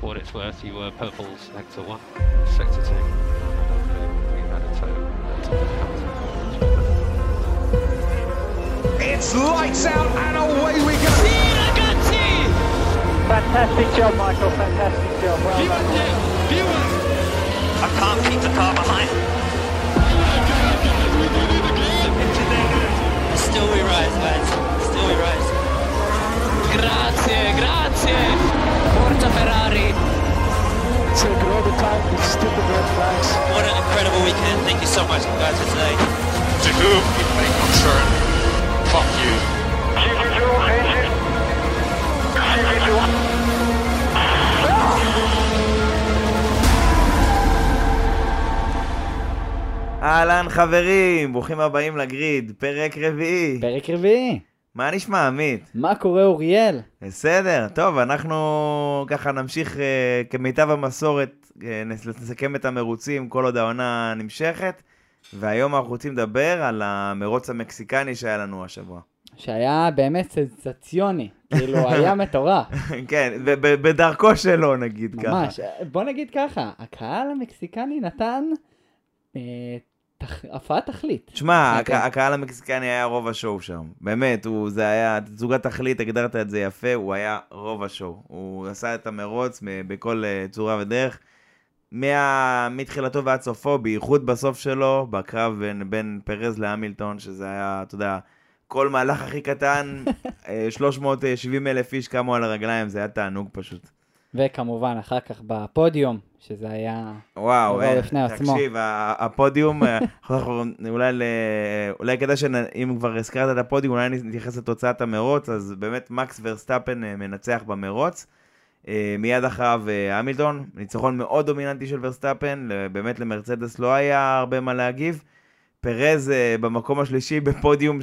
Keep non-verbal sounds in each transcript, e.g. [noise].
for what it's worth, you were purple's sector one, sector two. We had a total. a total penalty. It's lights out and away we go. Fantastic job, Michael. Fantastic job. Well done. I can't keep the car behind. Still we rise, lads. Still we rise. Grazie, grazie. Forza Ferrari. Take all the time. It's stupid red flags. What an incredible weekend. Thank you so much, guys, for today. To whom it may concern, fuck you. אהלן חברים, ברוכים הבאים לגריד, פרק רביעי. פרק רביעי. מה נשמע, עמית? מה קורה, אוריאל? בסדר, טוב, אנחנו ככה נמשיך אה, כמיטב המסורת, נס- נסכם את המרוצים כל עוד העונה נמשכת, והיום אנחנו רוצים לדבר על המרוץ המקסיקני שהיה לנו השבוע. שהיה באמת סנסציוני. כאילו, היה [laughs] מטורף. כן, בדרכו שלו נגיד ככה. ממש. בוא נגיד ככה, הקהל המקסיקני נתן אה, הפרעת תכלית. הק- הקהל המקסיקני היה רוב השואו שם. באמת, הוא, זה היה תצוגת תכלית, הגדרת את זה יפה, הוא היה רוב השואו. הוא עשה את המרוץ בכל אה, צורה ודרך. מה... מתחילתו ועד סופו, בייחוד בסוף שלו, בקרב בין, בין פרז להמילטון, שזה היה, אתה יודע, כל מהלך הכי קטן, [laughs] אה, 370 אלף איש קמו על הרגליים, זה היה תענוג פשוט. וכמובן, אחר כך בפודיום, שזה היה... וואו, אה, בפני עצמו. תקשיב, הפודיום, אה, אולי, אולי כדאי שאם כבר הזכרת את הפודיום, אולי נתייחס לתוצאת המרוץ, אז באמת מקס ורסטאפן אה, מנצח במרוץ. אה, מיד אחריו המילטון, ניצחון מאוד דומיננטי של ורסטאפן, באמת למרצדס לא היה הרבה מה להגיב. פרז במקום השלישי בפודיום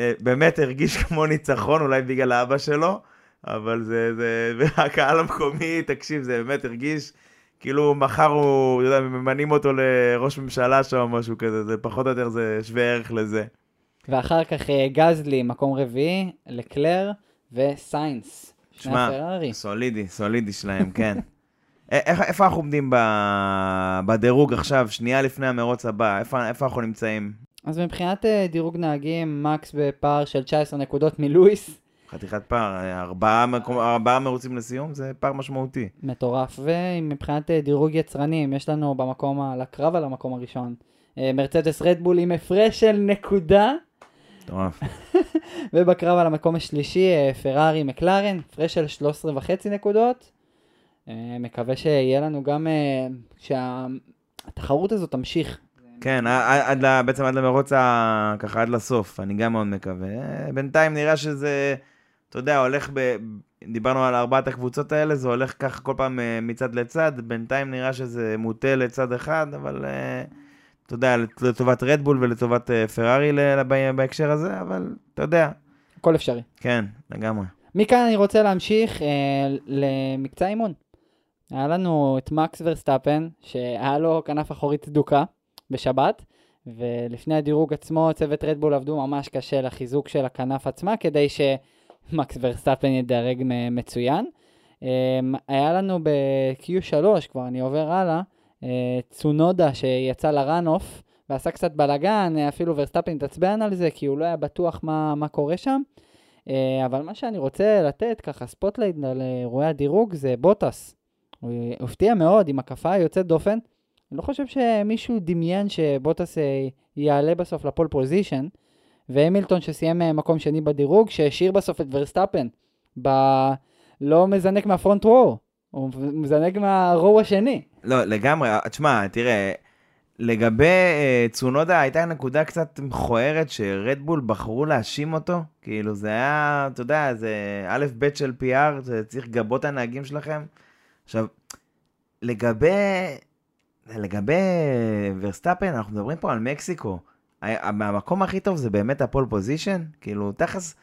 שבאמת הרגיש כמו ניצחון, אולי בגלל האבא שלו, אבל זה, זה, [laughs] והקהל המקומי, תקשיב, זה באמת הרגיש כאילו מחר הוא, אתה יודע, ממנים אותו לראש ממשלה שם או משהו כזה, זה פחות או יותר זה שווה ערך לזה. ואחר כך אה, גזלי, מקום רביעי, לקלר וסיינס. שמע. סולידי, סולידי שלהם, כן. [laughs] א- איך, איפה אנחנו עומדים ב... בדירוג עכשיו, שנייה לפני המרוץ הבא? איפה, איפה אנחנו נמצאים? אז מבחינת אה, דירוג נהגים, מקס בפער של 19 נקודות מלואיס, חתיכת פער, ארבעה, מקום, ארבעה מרוצים לסיום, זה פער משמעותי. מטורף. ומבחינת אה, דירוג יצרנים, יש לנו במקום, ה- לקרב על המקום הראשון, אה, מרצדס רדבול עם הפרש של נקודה, מטורף. [laughs] ובקרב על המקום השלישי, אה, פרארי מקלרן, הפרש של 13 וחצי נקודות. מקווה שיהיה לנו גם, שהתחרות הזאת תמשיך. כן, עד, ל- בעצם עד למרוץ, ככה עד לסוף, אני גם מאוד מקווה. בינתיים נראה שזה, אתה יודע, הולך ב... דיברנו על ארבעת הקבוצות האלה, זה הולך ככה כל פעם אה, מצד לצד, בינתיים נראה שזה מוטה לצד אחד, אבל אה, אתה יודע, לטובת רדבול ולטובת אה, פרארי ב- בהקשר הזה, אבל אתה יודע, הכל אפשרי. כן, לגמרי. מכאן אני רוצה להמשיך אה, למקצע אימון. היה לנו את מקס ורסטאפן, שהיה לו כנף אחורית דוקה בשבת, ולפני הדירוג עצמו צוות רדבול עבדו ממש קשה לחיזוק של הכנף עצמה, כדי שמקס ורסטאפן ידרג מצוין. אה, היה לנו ב-Q3, כבר אני עובר הלאה, אה, צונודה שיצא ל run-off, ועשה קצת בלאגן, אה, אפילו ורסטאפן התעצבן על זה, כי הוא לא היה בטוח מה, מה קורה שם. אה, אבל מה שאני רוצה לתת ככה spotlight על אירועי הדירוג זה בוטס. הוא הפתיע מאוד עם הקפה יוצאת דופן. אני לא חושב שמישהו דמיין שבוטס יעלה בסוף ל pole position. והמילטון שסיים אה, מקום שני בדירוג, שהשאיר בסוף את ורסטאפן. ב... לא מזנק מהפרונט רו, הוא מזנק מהרו השני. לא, לגמרי, תשמע, תראה, לגבי אה, צונודה הייתה נקודה קצת מכוערת שרדבול בחרו להאשים אותו, כאילו זה היה, אתה יודע, זה א' ב' של PR, זה צריך לגבות הנהגים שלכם. עכשיו, לגבי, לגבי ורסטאפן, אנחנו מדברים פה על מקסיקו. ה- המקום הכי טוב זה באמת ה pole position, כאילו תכלס,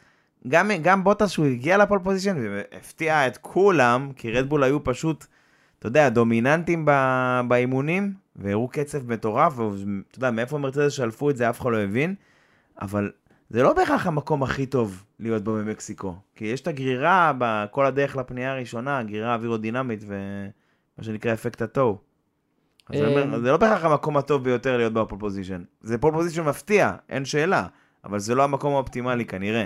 גם, גם בוטס שהוא הגיע ל pole position והפתיע את כולם, כי רדבול היו פשוט, אתה יודע, דומיננטים באימונים, והראו קצב מטורף, ואתה יודע, מאיפה מרצדס שלפו את זה אף אחד לא הבין, אבל זה לא בהכרח המקום הכי טוב להיות בו במקסיקו. כי יש את הגרירה בכל הדרך לפנייה הראשונה, הגרירה אווירודינמית ומה שנקרא אפקט ה tow. אז אני אומר, אה, זה לא בהכרח המקום הטוב ביותר להיות ב pole position. זה pole position מפתיע, אין שאלה, אבל זה לא המקום האופטימלי כנראה.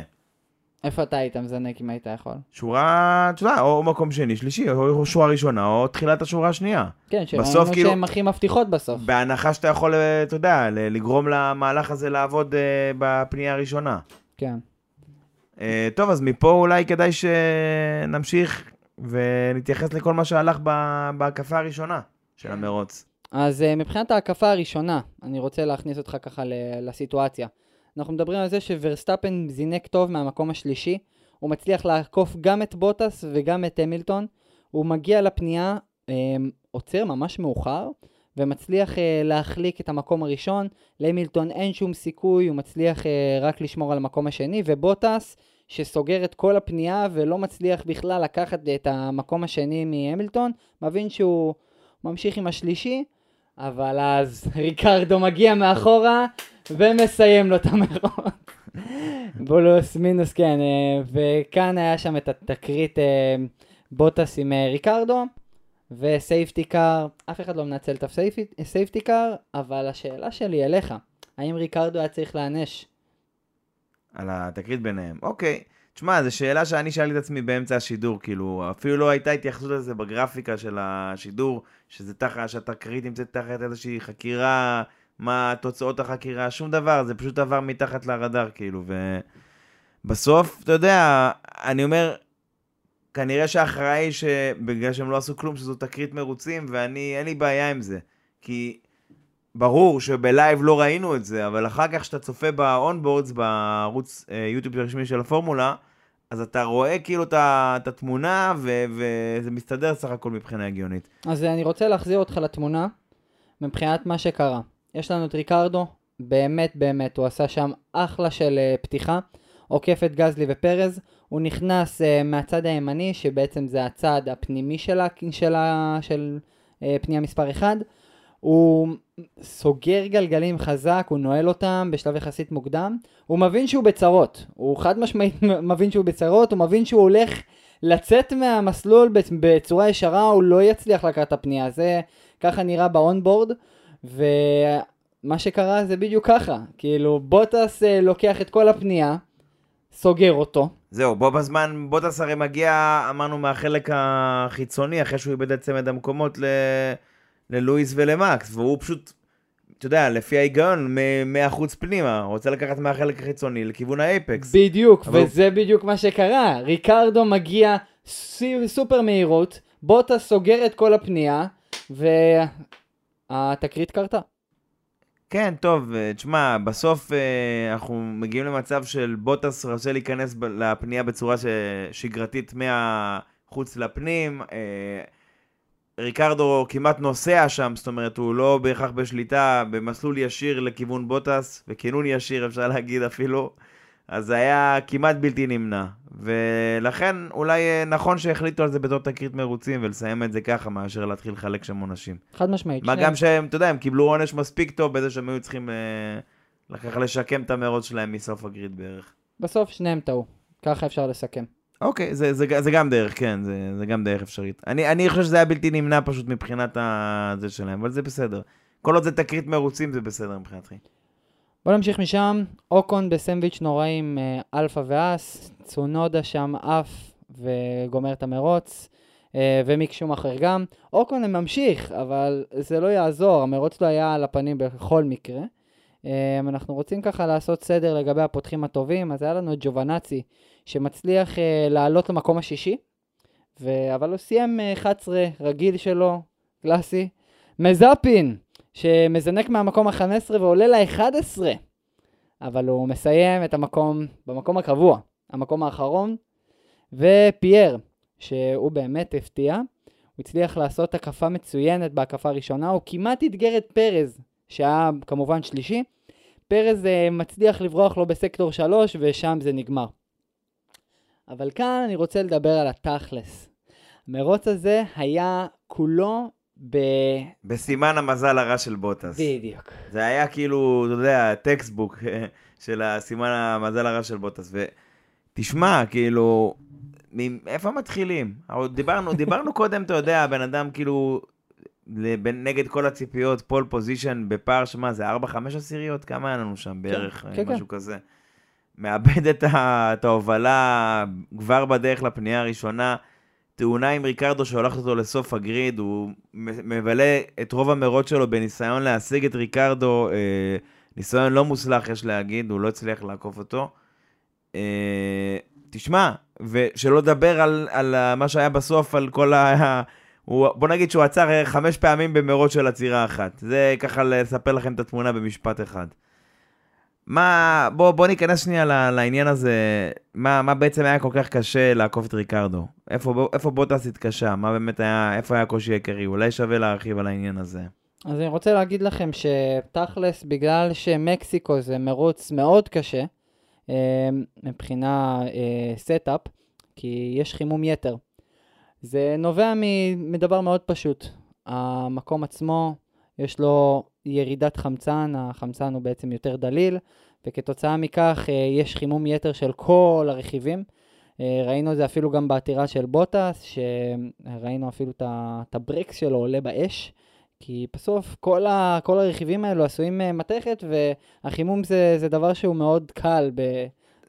איפה אתה היית מזנק אם היית יכול? שורה, אתה יודע, או מקום שני, שלישי, או שורה ראשונה, או תחילת השורה השנייה. כן, שראינו כאילו- שהן הכי מבטיחות בסוף. בהנחה שאתה יכול, אה, אתה יודע, לגרום למהלך הזה לעבוד אה, בפנייה הראשונה. כן. אה, טוב, אז מפה אולי כדאי שנמשיך ונתייחס לכל מה שהלך בהקפה הראשונה של המרוץ. אז uh, מבחינת ההקפה הראשונה, אני רוצה להכניס אותך ככה לסיטואציה. אנחנו מדברים על זה שוורסטאפן זינק טוב מהמקום השלישי, הוא מצליח לעקוף גם את בוטס וגם את המילטון, הוא מגיע לפנייה, um, עוצר ממש מאוחר, ומצליח uh, להחליק את המקום הראשון, להמילטון אין שום סיכוי, הוא מצליח uh, רק לשמור על המקום השני, ובוטס, שסוגר את כל הפנייה ולא מצליח בכלל לקחת את המקום השני מהמילטון, מבין שהוא ממשיך עם השלישי, אבל אז ריקרדו מגיע מאחורה ומסיים לו את המרוץ. פלוס מינוס, כן, אה, וכאן היה שם את התקרית אה, בוטס עם אה, ריקרדו, ו safety car, אף אחד לא מנצל את ה safety car, אבל השאלה שלי אליך, האם ריקרדו היה צריך להיענש? על התקרית ביניהם. אוקיי. תשמע, זו שאלה שאני שאלתי את עצמי באמצע השידור, כאילו, אפילו לא הייתה התייחסות לזה בגרפיקה של השידור, שזה תחת, שהתקרית נמצאת תחת איזושהי חקירה, מה תוצאות החקירה, שום דבר, זה פשוט עבר מתחת לרדאר, כאילו, ובסוף, אתה יודע, אני אומר, כנראה שהאחראי שבגלל שהם לא עשו כלום, שזו תקרית מרוצים, ואני, אין לי בעיה עם זה, כי ברור שב live לא ראינו את זה, אבל אחר כך שאתה צופה ב onboards, בערוץ אה, יוטיוב הרשמי של הפורמולה, אז אתה רואה כאילו את התמונה, וזה מסתדר סך הכל מבחינה הגיונית. אז אני רוצה להחזיר אותך לתמונה מבחינת מה שקרה. יש לנו את ריקרדו, באמת באמת, הוא עשה שם אחלה של uh, פתיחה, עוקף את גזלי ופרז, הוא נכנס uh, מהצד הימני, שבעצם זה הצד הפנימי שלה, של, ה, של uh, פנייה מספר 1. הוא סוגר גלגלים חזק, הוא נועל אותם בשלב יחסית מוקדם. הוא מבין שהוא בצרות, הוא חד משמעית [laughs] מבין שהוא בצרות, הוא מבין שהוא הולך לצאת מהמסלול בצ- בצורה ישרה, הוא לא יצליח לקחת את הפנייה. זה ככה נראה באונבורד, ומה שקרה זה בדיוק ככה. כאילו, בוטס אה, לוקח את כל הפנייה, סוגר אותו. זהו, בו בזמן, בוטס הרי מגיע, אמרנו, מהחלק החיצוני, אחרי שהוא איבד את צמד המקומות ל... ללואיס ולמקס, והוא פשוט, אתה יודע, לפי ההיגיון, מהחוץ פנימה, רוצה לקחת מהחלק החיצוני לכיוון האייפקס. בדיוק, אבל- וזה בדיוק מה שקרה. ריקרדו מגיע סופר מהירות, בוטס סוגר את כל הפנייה, והתקרית קרתה. כן, טוב, אה, תשמע, בסוף אה, אנחנו מגיעים למצב של בוטס רוצה להיכנס לפנייה בצורה ש... שגרתית מהחוץ לפנים. אה, ריקרדו כמעט נוסע שם, זאת אומרת, הוא לא בהכרח בשליטה, במסלול ישיר לכיוון בוטס, וכינון ישיר אפשר להגיד אפילו, אז זה היה כמעט בלתי נמנע. ולכן אולי אה, נכון שהחליטו על זה בתור תקרית מרוצים, ולסיים את זה ככה, מאשר להתחיל לחלק שם עונשים. חד משמעית. מה שניהם- גם שהם, אתה יודע, הם קיבלו עונש מספיק טוב בזה שהם היו צריכים אה, לשקם את המרוץ שלהם מסוף הגריד בערך. בסוף שניהם טעו. ככה אפשר לסכם. אוקיי, זה, זה, זה גם דרך, כן, זה, זה גם דרך אפשרית. אני, אני חושב שזה היה בלתי נמנע פשוט מבחינת ה... זה שלהם, אבל זה בסדר. כל עוד זה תקרית מרוצים זה בסדר מבחינתי. בוא נמשיך משם, אוקון בסנדוויץ' נוראי עם אה, אלפא והאס, צונודה שם עף וגומר את המרוץ, אה, ומיק שומאחר גם. אוקון ממשיך, אבל זה לא יעזור, המרוץ לא היה על הפנים בכל מקרה. אה, אנחנו רוצים ככה לעשות סדר לגבי הפותחים הטובים, אז היה לנו את ג'ובנאצי, שמצליח אה, לעלות למקום השישי, ו... אבל הוא סיים אה, 11 רגיל שלו, קלאסי. מזפין, שמזנק מהמקום ה-15 ועולה ל-11, אבל הוא מסיים את המקום במקום הקבוע, המקום האחרון, ופייר, שהוא באמת הפתיע, הוא הצליח לעשות הקפה מצוינת בהקפה הראשונה, הוא כמעט אתגר את פרז, שהיה כמובן שלישי, פרז אה, מצליח לברוח לו בסקטור 3 ושם זה נגמר. אבל כאן אני רוצה לדבר על התכלס. המרוץ הזה היה כולו ב... בסימן המזל הרע של בוטס. בדיוק. זה היה כאילו, אתה יודע, textbook, של הסימן המזל הרע של בוטס. ותשמע, כאילו, מ- איפה מתחילים? דיברנו, דיברנו קודם, אתה יודע, הבן אדם כאילו, לבין- נגד כל הציפיות, פול פוזיישן בפער שמה, זה 4-5 עשיריות? כמה היה לנו שם בערך? כן, כן. משהו כזה. מאבד את, ה, את ההובלה כבר בדרך לפנייה הראשונה. תאונה עם ריקרדו שהולכת אותו לסוף הגריד, הוא מבלה את רוב המרוץ שלו בניסיון להשיג את ריקרדו, אה, ניסיון לא מוצלח יש להגיד, הוא לא הצליח לעקוף אותו. אה, תשמע, ושלא לדבר על, על מה שהיה בסוף, על כל ה... הוא, בוא נגיד שהוא עצר אה, חמש פעמים במרוץ של עצירה אחת. זה ככה לספר לכם את התמונה במשפט אחד. מה, בוא, בוא ניכנס שנייה לעניין הזה, מה, מה בעצם היה כל כך קשה לעקוף את ריקרדו? איפה, איפה בוטס התקשה? מה באמת היה, איפה היה הקושי העיקרי? אולי שווה להרחיב על העניין הזה. אז אני רוצה להגיד לכם שתכלס, בגלל שמקסיקו זה מרוץ מאוד קשה, אה, מבחינה setup, כי יש חימום יתר. זה נובע מדבר מאוד פשוט. המקום עצמו, יש לו ירידת חמצן, החמצן הוא בעצם יותר דליל, וכתוצאה מכך אה, יש חימום יתר של כל הרכיבים. אה, ראינו את זה אפילו גם בעצירה של בוטס, שראינו אפילו את הברקס שלו עולה באש. כי בסוף כל, ה, כל הרכיבים האלו עשויים אה, מתכת, והחימום זה, זה דבר שהוא מאוד קל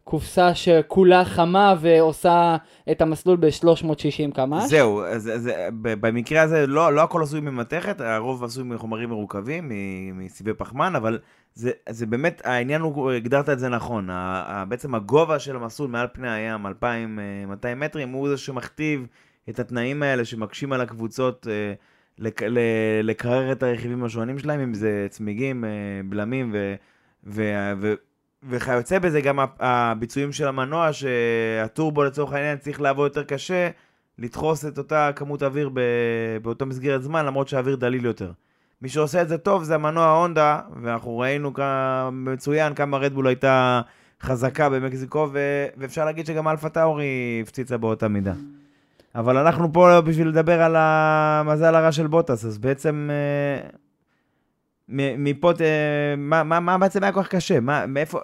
בקופסה שכולה חמה ועושה את המסלול ב-360 קמ"ש. זהו, אז, ב- במקרה הזה לא, לא הכל עשוי ממתכת, הרוב עשוי מחומרים מרוכבים, מסיבי פחמן, אבל זה, זה באמת, העניין הוא, הגדרת את זה נכון, ה, ה, בעצם הגובה של המסלול מעל פני הים, 2,200 מטרים, הוא זה שמכתיב את התנאים האלה שמקשים על הקבוצות אה, לק, לקרר את הרכיבים השונים שלהם, אם זה צמיגים, אה, בלמים ו... ו, ו וכיוצא בזה גם הביצועים של המנוע, שהטורבו לצורך העניין צריך לעבוד יותר קשה, לדחוס את אותה כמות אוויר. באותה מסגרת זמן, למרות שהאוויר דליל יותר. מי שעושה את זה טוב זה המנוע הונדה, ואנחנו ראינו כמה מצוין כמה רדבול הייתה חזקה במקסיקו, ו... ואפשר להגיד שגם אלפה טאורי הפציצה באותה מידה. אבל אנחנו פה בשביל לדבר על המזל הרע של בוטס, אז בעצם אה, מפה, ת- מה, מה, מה בעצם היה כל כך קשה? מה, מאיפה...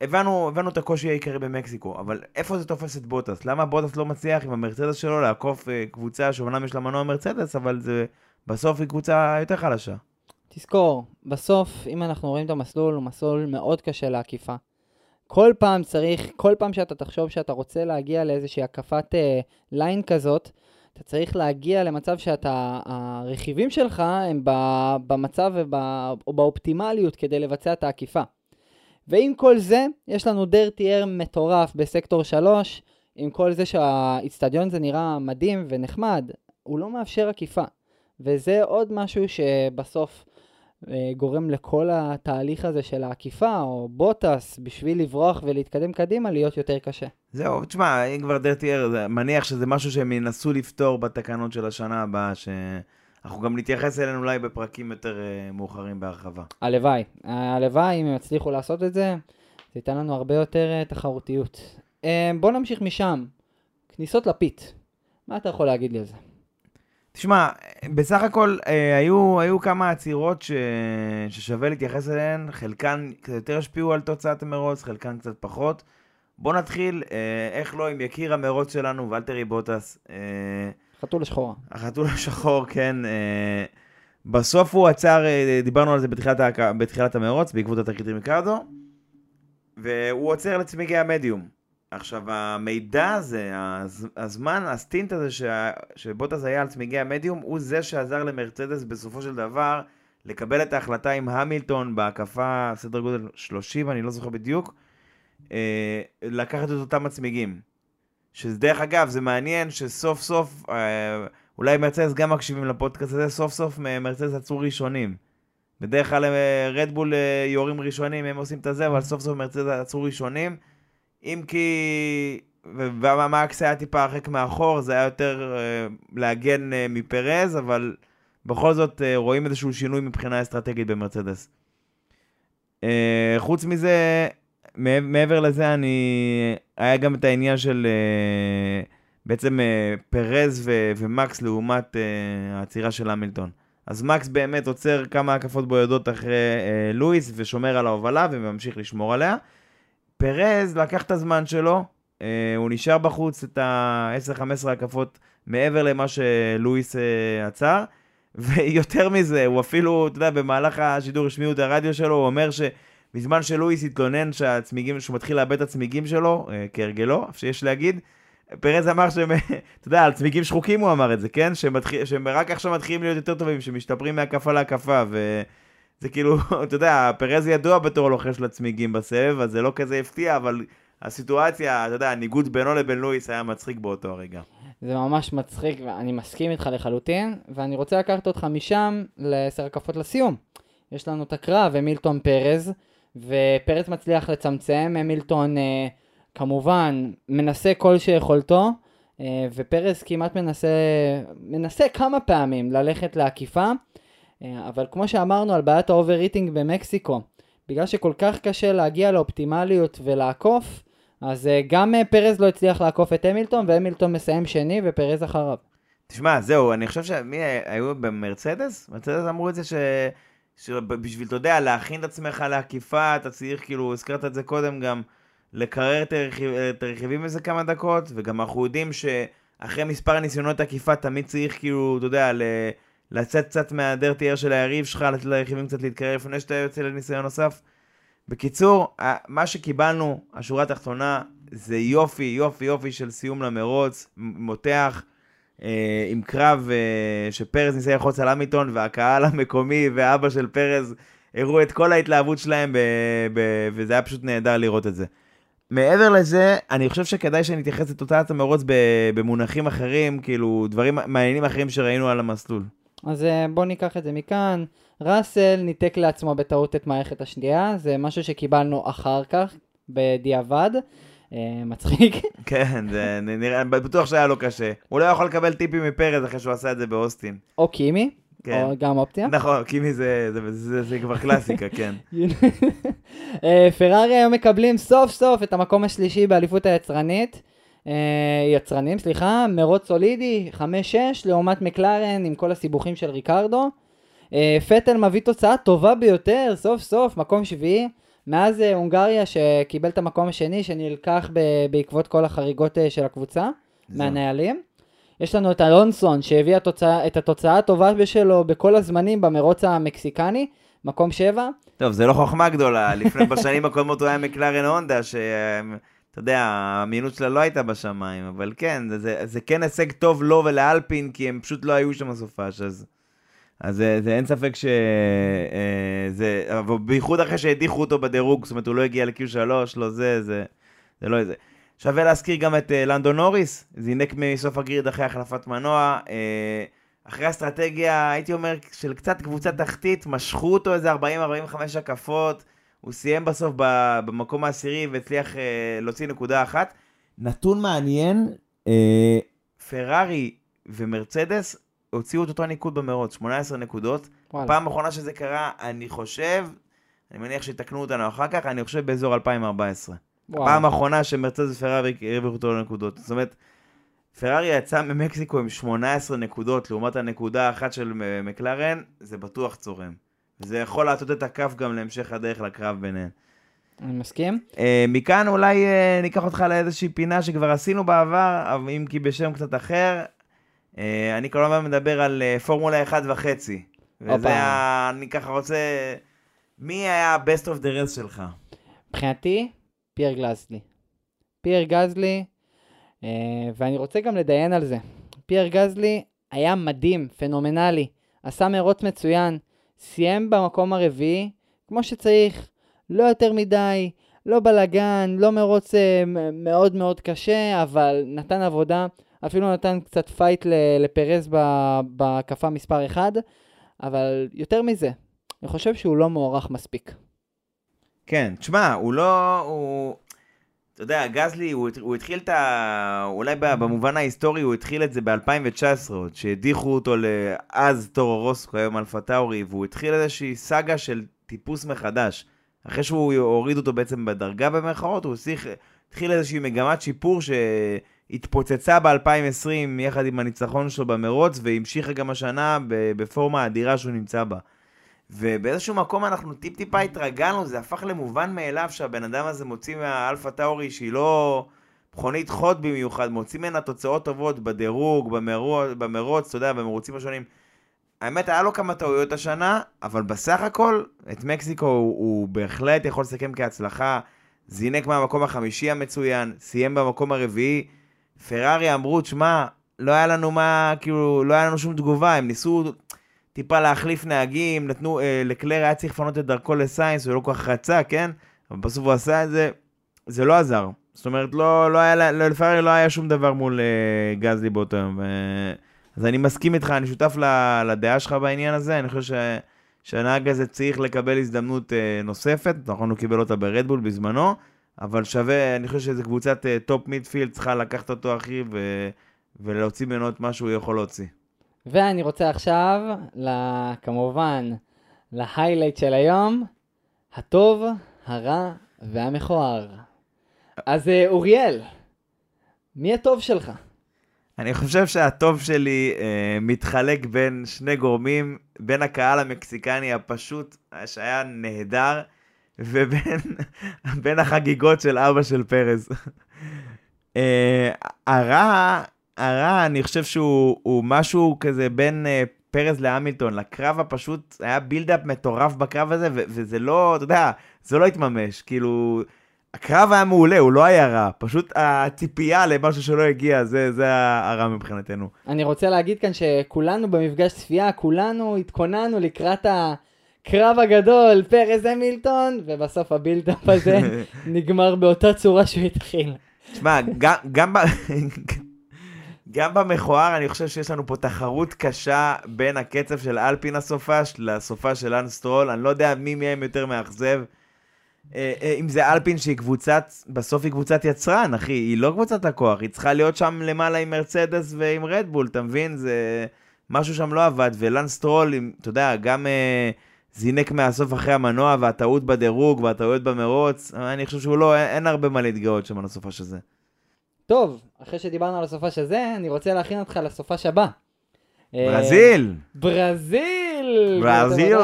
הבנו, הבנו את הקושי העיקרי במקסיקו, אבל איפה זה תופס את בוטס? למה בוטס לא מצליח עם המרצדס שלו לעקוף אה, קבוצה שאומנם יש לה מנוע מרצדס, אבל זה בסוף היא קבוצה יותר חלשה. תזכור, בסוף, אם אנחנו רואים את המסלול, הוא מסלול מאוד קשה לעקיפה. כל פעם צריך, כל פעם שאתה תחשוב שאתה רוצה להגיע לאיזושהי הקפת אה, ליין כזאת, אתה צריך להגיע למצב שאתה, הרכיבים שלך הם במצב וב, או באופטימליות כדי לבצע את העקיפה. ועם כל זה, יש לנו דרטי אר מטורף בסקטור 3, עם כל זה שהאיצטדיון זה נראה מדהים ונחמד, הוא לא מאפשר עקיפה. וזה עוד משהו שבסוף גורם לכל התהליך הזה של העקיפה, או בוטס, בשביל לברוח ולהתקדם קדימה, להיות יותר קשה. זהו, תשמע, אם כבר דרטי אר, זה מניח שזה משהו שהם ינסו לפתור בתקנות של השנה הבאה, שאנחנו גם נתייחס אליהם אולי בפרקים יותר אה, מאוחרים בהרחבה. הלוואי. הלוואי, אם הם יצליחו לעשות את זה, זה ייתן לנו הרבה יותר אה, תחרותיות. אה, בוא נמשיך משם. כניסות לפית. מה אתה יכול להגיד לי על זה? תשמע, בסך הכל אה, היו, היו כמה עצירות ש... ששווה להתייחס אליהן, חלקן קצת יותר השפיעו על תוצאת המרוץ, חלקן קצת פחות. בוא נתחיל, אה, איך לא, עם יקיר המרוץ שלנו, ולטרי בוטס, אה, חתול השחורה. החתול השחור, כן. אה, בסוף הוא עצר, אה, דיברנו על זה בתחילת, ה- בתחילת המרוץ, בעקבות התקרית ריקרדו, והוא עוצר לצמיגי המדיום. עכשיו, המידע הזה, הז- הזמן, הסטינט הזה שה- שבוטס היה על צמיגי המדיום, הוא זה שעזר למרצדס בסופו של דבר לקבל את ההחלטה עם המילטון בהקפה, סדר גודל 30, אני לא זוכר בדיוק, אה, לקחת את אותם הצמיגים. שדרך אגב, זה מעניין שסוף סוף, אה, אולי מרצדס גם מקשיבים לפודקאסט הזה, סוף סוף מרצדס עצרו ראשונים. בדרך כלל רדבול יורים ראשונים, הם עושים את הזה, אבל סוף סוף מרצדס עצרו ראשונים. אם כי... ומקס היה טיפה הרחק מאחור, זה היה יותר אה, להגן אה, מפרז, אבל בכל זאת אה, רואים איזשהו שינוי מבחינה אסטרטגית במרצדס. חוץ מזה, מעב- מעבר לזה, אני... היה גם את העניין של בעצם פרז ו- ומקס לעומת העצירה של המילטון. אז מקס באמת עוצר כמה הקפות בודדות אחרי לואיס ושומר על ההובלה וממשיך לשמור עליה. פרז לקח את הזמן שלו, אה, הוא נשאר בחוץ את ה-10-15 הקפות מעבר למה שלואיס אה, עצר. [laughs] ויותר מזה, הוא אפילו, אתה יודע, במהלך השידור השמיעו את הרדיו שלו, הוא אומר שבזמן שלואיס התלונן שהצמיגים, שהוא מתחיל לאבד את הצמיגים שלו, אה, כהרגלו, שיש להגיד, פרז אמר שהם, [laughs] אתה יודע, על צמיגים שחוקים הוא אמר את זה, כן? שהם, מתחיל, שהם רק עכשיו מתחילים להיות יותר טובים, שמשתפרים מהקפה להקפה, וזה כאילו, [laughs] אתה יודע, פרז ידוע בתור לוחש לצמיגים בסבב, אז זה לא כזה הפתיע, אבל הסיטואציה, אתה יודע, הניגוד בינו לבין לואיס היה מצחיק באותו הרגע. זה ממש מצחיק, ואני מסכים איתך לחלוטין, ואני רוצה לקחת אותך משם לעשר הקפות לסיום. יש לנו את הקרב, המילטון פרז, ופרז מצליח לצמצם, המילטון אה, כמובן מנסה כל שיכולתו, אה, ופרז כמעט מנסה, מנסה כמה פעמים ללכת לעקיפה, אבל כמו שאמרנו על בעיית ה-overheating במקסיקו, בגלל שכל כך קשה להגיע לאופטימליות ולעקוף, אז uh, גם uh, פרז לא הצליח לעקוף את המילטון, והמילטון מסיים שני ופרז אחריו. תשמע, זהו, אני חושב שמי היו במרצדס? מרצדס אמרו את זה ש... שבשביל, אתה יודע, להכין את עצמך לעקיפה, אתה צריך, כאילו, הזכרת את זה קודם גם, לקרר את, הרכיב, הרכיבים איזה כמה דקות, וגם אנחנו יודעים שאחרי מספר ניסיונות עקיפה תמיד צריך, כאילו, אתה יודע, ל... לצאת קצת מהדרטי אר של היריב שלך, לתת לרכיבים קצת להתקרר לפני שאתה יוצא לניסיון נוסף. בקיצור, מה שקיבלנו, השורה התחתונה, זה יופי, יופי, יופי של סיום למרוץ, מותח, אה, עם קרב אה, שפרז ניסה ללחוץ על אמיתון, והקהל המקומי ואבא של פרז הראו את כל ההתלהבות שלהם, ב, ב, וזה היה פשוט נהדר לראות את זה. מעבר לזה, אני חושב שכדאי שנתייחס לתוצאת המרוץ במונחים אחרים, כאילו דברים מעניינים אחרים שראינו על המסלול. אז אה, בואו ניקח את זה מכאן. ראסל ניתק לעצמו בטעות את מערכת השנייה, זה משהו שקיבלנו אחר כך, בדיעבד. אה, מצחיק. כן, זה נראה, בטוח שהיה לו קשה. הוא לא יכול לקבל טיפים מפרז אחרי שהוא עשה את זה באוסטין. או קימי. כן. או גם אופציה. נכון, קימי זה, זה, זה, זה, כבר קלאסיקה, כן. [laughs] אה, פרארי היום מקבלים סוף סוף את המקום השלישי באליפות היצרנית. אה, יצרנים, סליחה, מרוץ סולידי, 5-6, לעומת מקלרן עם כל הסיבוכים של ריקרדו. אה, פטל מביא תוצאה טובה ביותר, סוף סוף, מקום שביעי. מאז אה, הונגריה שקיבל את המקום השני, שנלקח בעקבות כל החריגות של הקבוצה, זה. מהנהלים. יש לנו את אלונסון שהביא התוצאה, את התוצאה הטובה שלו בכל הזמנים במרוץ המקסיקני, מקום שבע. טוב, זה לא חוכמה גדולה, לפני בשנים הקודמות הוא היה מקלרן הונדה, ש... אתה יודע, האמינות שלה לא הייתה בשמיים, אבל כן, זה, זה, זה כן הישג טוב לו ולאלפין, כי הם פשוט לא היו שם בסופש, אז... אז זה, זה אין ספק שזה, אה, אבל בייחוד אחרי שהדיחו אותו בדירוג, זאת אומרת הוא לא הגיע ל-Q3, לא זה, זה, זה לא איזה. שווה להזכיר גם את uh, לנדו נוריס, זינק מסוף הגריד אחרי החלפת מנוע, uh, אחרי אסטרטגיה, הייתי אומר, של קצת קבוצה תחתית, משכו אותו איזה 40-45 הקפות, הוא סיים בסוף במקום העשירי והצליח אה, להוציא נקודה אחת. נתון מעניין, אה, פרארי ומרצדס הוציאו את אותו ניקוד במרוץ, 18 נקודות. וואלה. פעם אחרונה שזה קרה, אני חושב, אני מניח שיתקנו אותנו אחר כך, אני חושב באזור 2014. וואלה. פעם האחרונה שמרצדס ופרארי הרוויחו אותו נקודות. זאת אומרת, פרארי יצא ממקסיקו עם 18 נקודות לעומת הנקודה האחת של מקלרן, זה בטוח צורם. זה יכול להטות את הכף גם להמשך הדרך לקרב ביניהם. אני מסכים. Uh, מכאן אולי uh, ניקח אותך לאיזושהי פינה שכבר עשינו בעבר, אם כי בשם קצת אחר. Uh, אני כל הזמן מדבר על uh, פורמולה 1 וחצי. וזה, ה... אני ככה רוצה... מי היה ה-best of the rest שלך? מבחינתי, פייר גאסלי. פייר גאסלי, uh, ואני רוצה גם לדון על זה. פייר גאסלי היה מדהים, פנומנלי, עשה מרוץ מצוין. סיים במקום הרביעי, כמו שצריך, לא יותר מדי, לא בלאגן, לא מרוץ אה, מאוד מאוד קשה, אבל נתן עבודה, אפילו נתן קצת fight לפרז בהקפה מספר 1, אבל יותר מזה, אני חושב שהוא לא מוערך מספיק. כן, תשמע, הוא לא... הוא... אתה יודע, גאסלי, הוא, הוא התחיל את ה... אולי במובן ההיסטורי הוא התחיל את זה ב-2019 עוד, שהדיחו אותו לטורו רוסו, היום אלפה טאורי, והוא התחיל איזושהי סאגה של טיפוס מחדש. אחרי שהוא הוריד אותו בעצם בדרגה במרכאות, הוא השיח, התחיל איזושהי מגמת שיפור התפוצצה ב-2020 יחד עם הניצחון שלו במרוץ, והמשיכה גם השנה בפורמה האדירה שהוא נמצא בה. ובאיזשהו מקום אנחנו טיפ-טיפה התרגלנו, זה הפך למובן מאליו שהבן אדם הזה מוציא מהאלפה טאורי שהיא לא מכונית חוד במיוחד, מוציא ממנה תוצאות טובות בדירוג, במרוץ, אתה יודע, במרוצים השונים. האמת, היה לו כמה טעויות השנה, אבל בסך הכל, את מקסיקו הוא, הוא בהחלט יכול לסכם כהצלחה. זינק מהמקום החמישי המצוין, סיים במקום הרביעי. פרארי אמרו, תשמע, לא היה לנו מה, כאילו, לא היה לנו שום תגובה, הם ניסו טיפה להחליף נהגים, נתנו, אה, לקלר היה צריך לפנות את דרכו לסיינס, הוא לא כל כך רצה, כן? אבל בסוף הוא עשה את זה, זה לא עזר. זאת אומרת, לא, לא היה, לא, לפרארי לא היה שום דבר מול אה, גזלי באותו יום. ו... אז אני מסכים איתך, אני שותף ל- לדעה שלך בעניין הזה, אני חושב ש... שהנהג הזה צריך לקבל הזדמנות אה, נוספת, נכון, הוא קיבל אותה ברדבול בזמנו, אבל שווה, אני חושב שזו קבוצת אה, top midfield, צריכה לקחת אותו, אחי, ו... ולהוציא ממנו את מה שהוא יכול להוציא. ואני רוצה עכשיו, כמובן, ל highlight של היום, הטוב, הרע והמכוער. אז אה, אוריאל, מי הטוב שלך? אני חושב שהטוב שלי אה, מתחלק בין שני גורמים, בין הקהל המקסיקני הפשוט, שהיה נהדר, ובין [laughs] בין החגיגות של אבא של פרז. [laughs] אה, הרע, הרע, אני חושב שהוא הוא משהו כזה בין אה, פרז להמילטון, לקרב הפשוט, היה בילדאפ מטורף בקרב הזה, ו- וזה לא, אתה יודע, זה לא התממש, כאילו... הקרב היה מעולה, הוא לא היה רע, פשוט הציפייה למשהו שלא הגיע, זה, זה הרע מבחינתנו. אני רוצה להגיד כאן שכולנו במפגש צפייה, כולנו התכוננו לקראת הקרב הגדול, פרז המילטון, ובסוף ה build-up הזה [laughs] נגמר באותה צורה שהוא התחיל. תשמע, גם, גם. גם במכוער אני חושב שיש לנו פה תחרות קשה בין הקצב של אלפין הסופש לסופש של לאנס סטרול, אני לא יודע מי מהם יותר מאכזב. אה, אה, אם זה אלפין שהיא קבוצת, בסוף היא קבוצת יצרן, אחי, היא לא קבוצת לקוח, היא צריכה להיות שם למעלה עם מרצדס ועם רדבול, אתה מבין? זה משהו שם לא עבד, ולנסטרול, אתה יודע, גם אה, זינק מהסוף אחרי המנוע, והטעות בדירוג, והטעויות במרוץ, אני חושב שהוא לא, אין, אין הרבה מה להתגאות שם על הסופש הזה. טוב, אחרי שדיברנו על הסופש הזה, אני רוצה להכין אותך לסופש הבא. אה, ברזיל! ברזיל! ברזיל.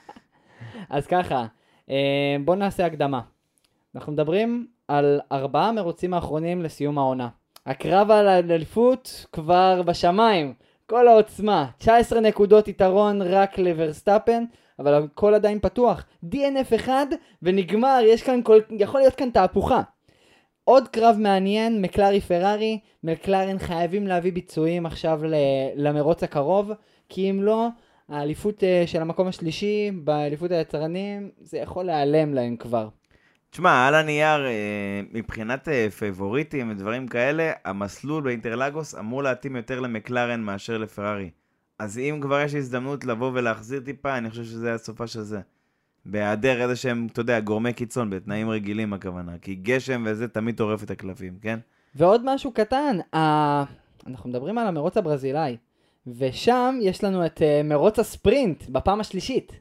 [laughs] אז ככה, אה, בואו נעשה הקדמה. אנחנו מדברים על ארבעה מרוצים האחרונים לסיום העונה. הקרב על האליפות כבר בשמיים, כל העוצמה. 19 נקודות יתרון רק לוורסטאפן, אבל הכל עדיין פתוח. DNF אחד ונגמר, יש כאן כל... יכול להיות כאן תהפוכה. עוד קרב מעניין, מקלרי פרארי, מקלרן חייבים להביא ביצועים עכשיו למרוץ הקרוב, כי אם לא, האליפות אה, של המקום השלישי באליפות היצרנים, זה יכול להיעלם להם כבר. תשמע, על הנייר, אה, מבחינת אה, פייבוריטים ודברים כאלה, המסלול באינטרלאגוס אמור להתאים יותר למקלרן מאשר לפרארי. אז אם כבר יש הזדמנות לבוא ולהחזיר טיפה, אני חושב שזה הסופש של זה. בהיעדר איזה שהם, אתה יודע, גורמי קיצון, בתנאים רגילים הכוונה. כי גשם וזה תמיד טורף את הקלפים, כן? ועוד משהו קטן, ה... אנחנו מדברים על המרוץ הברזילאי, ושם יש לנו את אה, מרוץ הספרינט בפעם השלישית.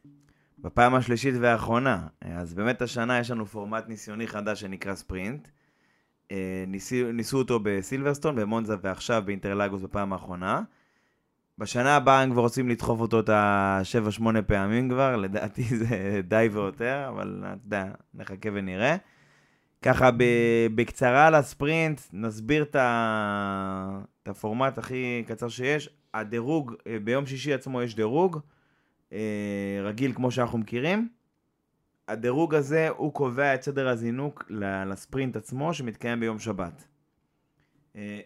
בפעם השלישית והאחרונה. אז באמת השנה יש לנו פורמט ניסיוני חדש שנקרא ספרינט. אה, ניסו, ניסו אותו בסילברסטון, במונזה ועכשיו באינטרלגוס בפעם האחרונה. בשנה הבאה הם כבר רוצים לדחוף אותו את ה-7-8 פעמים כבר, לדעתי [laughs] זה די ויותר, אבל אתה יודע, נחכה ונראה. ככה בקצרה על הספרינט, נסביר את, הפורמט הכי קצר שיש. הדירוג, אה, ביום שישי עצמו יש דירוג, אה, רגיל כמו שאנחנו מכירים. הדירוג הזה הוא קובע את סדר הזינוק לספרינט עצמו שמתקיים ביום שבת. אה,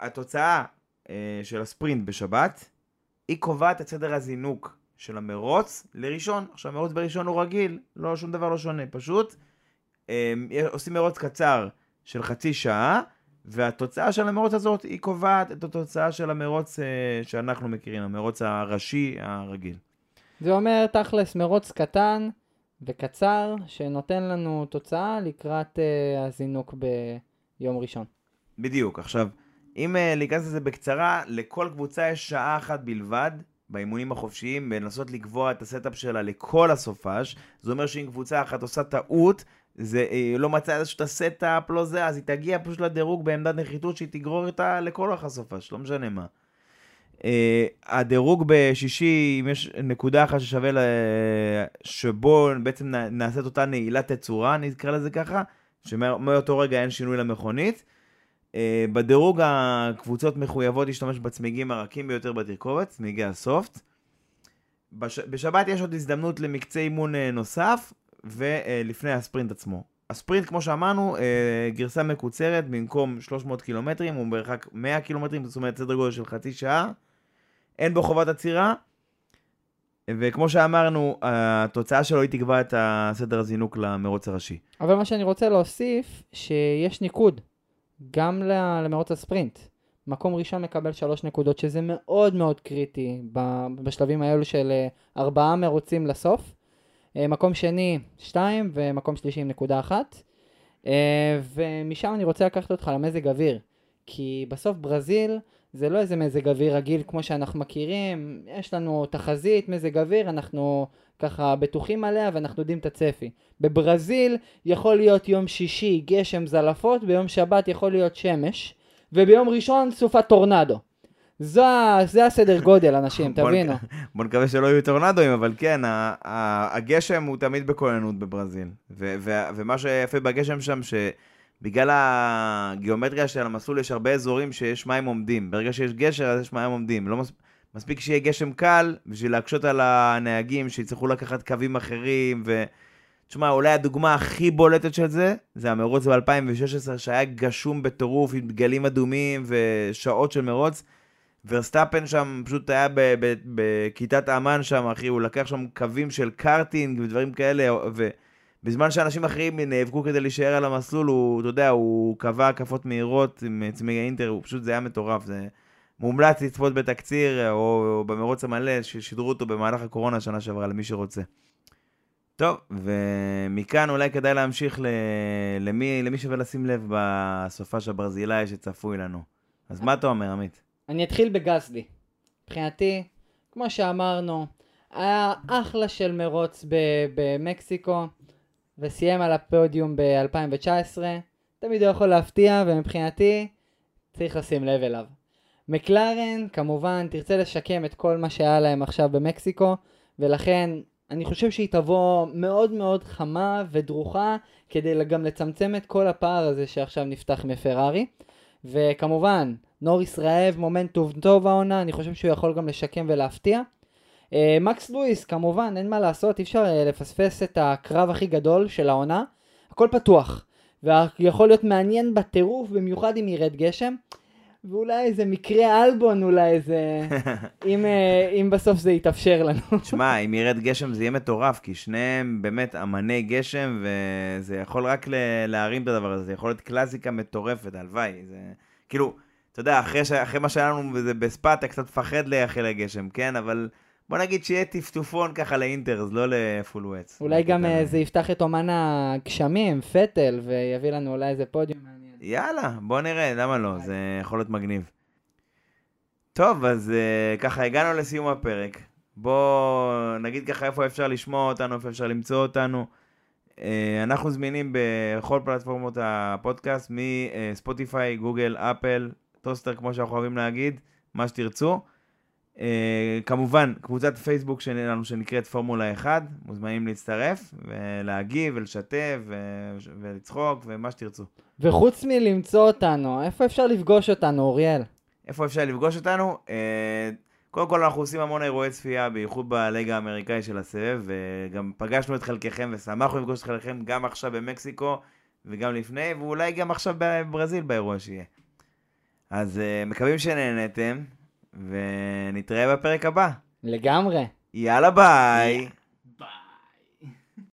התוצאה אה, של הספרינט בשבת היא קובעת את סדר הזינוק של המרוץ לראשון. עכשיו מרוץ בראשון הוא רגיל, לא שום דבר לא שונה, פשוט אה, עושים מרוץ קצר של חצי שעה והתוצאה של המרוץ הזאת היא קובעת את התוצאה של המרוץ אה, שאנחנו מכירים, המרוץ הראשי הרגיל. זה אומר תכלס מרוץ קטן וקצר, שנותן לנו תוצאה לקראת אה, הזינוק ביום ראשון. בדיוק. עכשיו, אם uh, להיכנס לזה בקצרה, לכל קבוצה יש שעה אחת בלבד באימונים החופשיים, בלנסות לקבוע את ה setup שלה לכל הסופש. זה אומר שאם קבוצה אחת עושה טעות זה, היא לא מצאה איזשהו את ה setup, לא זה, אז היא תגיע פשוט לדירוג בעמדת נחיתות שהיא תגרור איתה לכל אורך הסופש, לא משנה מה. Uh, הדירוג בשישי, אם יש נקודה אחת ששווה, ל... שבו בעצם נעשית אותה נעילת תצורה, נקרא לזה ככה, שמאותו רגע אין שינוי למכונית. Uh, בדירוג הקבוצות מחויבות להשתמש בצמיגים הרכים ביותר בתרכובת, צמיגי הסופט. בש... בשבת יש עוד הזדמנות למקצה אימון אה, נוסף, ולפני הספרינט עצמו. הספרינט, כמו שאמרנו, אה, גרסה מקוצרת, במקום 300 קילומטרים, הוא במרחק 100 קילומטרים, זאת אומרת סדר גודל של חצי שעה. אין בו חובת עצירה, וכמו שאמרנו, התוצאה שלו היא תקבע את הסדר הזינוק למרוץ הראשי. אבל מה שאני רוצה להוסיף, שיש ניקוד, גם למרוץ הספרינט. מקום ראשון מקבל שלוש נקודות, שזה מאוד מאוד קריטי בשלבים האלו של אה, ארבעה מרוצים לסוף. אה, מקום שני, שתיים, ומקום שלישי עם נקודה אחת. אה, ומשם אני רוצה לקחת אותך למזג אוויר. כי בסוף ברזיל זה לא איזה מזג אוויר רגיל כמו שאנחנו מכירים, יש לנו תחזית מזג אוויר, אנחנו ככה בטוחים עליה ואנחנו יודעים את הצפי. בברזיל יכול להיות יום שישי גשם זלעפות, ביום שבת יכול להיות שמש, וביום ראשון סופת טורנדו. זו, זה הסדר גודל, אנשים, [laughs] תבינו. [laughs] בוא נקווה שלא יהיו טורנדואים, אבל כן, ה- ה- הגשם הוא תמיד בכוננות בברזיל. ו- ו- ומה שיפה בגשם שם, שבגלל הגיאומטריה של המסלול יש הרבה אזורים שיש מים עומדים. ברגע שיש גשר, אז יש מים עומדים. לא מס... מספיק שיהיה גשם קל בשביל להקשות על הנהגים שיצטרכו לקחת קווים אחרים. ו... תשמע, אולי הדוגמה הכי בולטת של זה, זה המרוץ ב-2016, שהיה גשום בטירוף עם דגלים אדומים ושעות של מרוץ. ורסטאפן שם פשוט היה בכיתת אמן שם, אחי, הוא לקח שם קווים של קארטינג ודברים כאלה, ובזמן שאנשים אחרים נאבקו כדי להישאר על המסלול, הוא, אתה יודע, הוא קבע הקפות מהירות עם צמיגי אינטר, הוא פשוט, זה היה מטורף, זה מומלץ לצפות בתקציר, או, או במרוץ המלא, ששידרו אותו במהלך הקורונה שנה שעברה, למי שרוצה. טוב, ומכאן אולי כדאי להמשיך ל... למי, למי שווה לשים לב בסופש הברזילאי שצפוי לנו. אז מה אתה אומר, עמית? אני אתחיל בגסלי. מבחינתי, כמו שאמרנו, היה אחלה של מרוץ במקסיקו, וסיים על הפודיום ב-2019. תמיד הוא יכול להפתיע, ומבחינתי, צריך לשים לב אליו. מקלרן, כמובן, תרצה לשקם את כל מה שהיה להם עכשיו במקסיקו, ולכן אני חושב שהיא תבוא מאוד מאוד חמה ודרוכה, כדי גם לצמצם את כל הפער הזה שעכשיו נפתח מפרארי. וכמובן, נוריס רעב, מומנטום טוב העונה, אני חושב שהוא יכול גם לשקם ולהפתיע. אה, מקס לואיס, כמובן, אין מה לעשות, אי אפשר אה, לפספס את הקרב הכי גדול של העונה. הכל פתוח, ויכול להיות מעניין בטירוף, במיוחד אם ירד גשם. ואולי איזה מקרה אלבון, אולי איזה... [laughs] אם, אה, אם בסוף זה יתאפשר לנו. תשמע, אם ירד גשם זה יהיה מטורף, כי שניהם באמת אמני גשם, וזה יכול רק ל- להרים את הדבר הזה, זה יכול להיות קלאסיקה מטורפת, הלוואי. זה... כאילו, אתה יודע, אחרי, ש... אחרי מה שהיה לנו בזה בספא, אתה קצת מפחד לייחל לגשם, כן? אבל בוא נגיד שיהיה טפטופון ככה לאינטר, אז לא לפול ווץ. אולי גם אה, זה יפתח את אומן הגשמים, פטל, ויביא לנו אולי איזה פודיום. יאללה, בוא נראה, למה לא? זה יכול להיות מגניב. טוב, אז uh, ככה הגענו לסיום הפרק. בוא נגיד ככה איפה אפשר לשמוע אותנו, איפה אפשר למצוא אותנו. Uh, אנחנו זמינים בכל פלטפורמות הפודקאסט, מספוטיפיי, גוגל, אפל, טוסטר, כמו שאנחנו אוהבים להגיד, מה שתרצו. Uh, כמובן, קבוצת פייסבוק שלנו שנקראת פורמולה 1, מוזמנים להצטרף ולהגיב ולשתף ו- ולצחוק ומה שתרצו. וחוץ מלמצוא אותנו, איפה אפשר לפגוש אותנו, אוריאל? איפה אפשר לפגוש אותנו? אה, קודם כל אנחנו עושים המון אירועי צפייה, בייחוד בליגה האמריקאי של הסבב, וגם פגשנו את חלקכם ושמחנו לפגוש את חלקכם גם עכשיו במקסיקו וגם לפני, ואולי גם עכשיו בברזיל באירוע שיהיה. אז אה, מקווים שנהנתם, ונתראה בפרק הבא. לגמרי. יאללה ביי!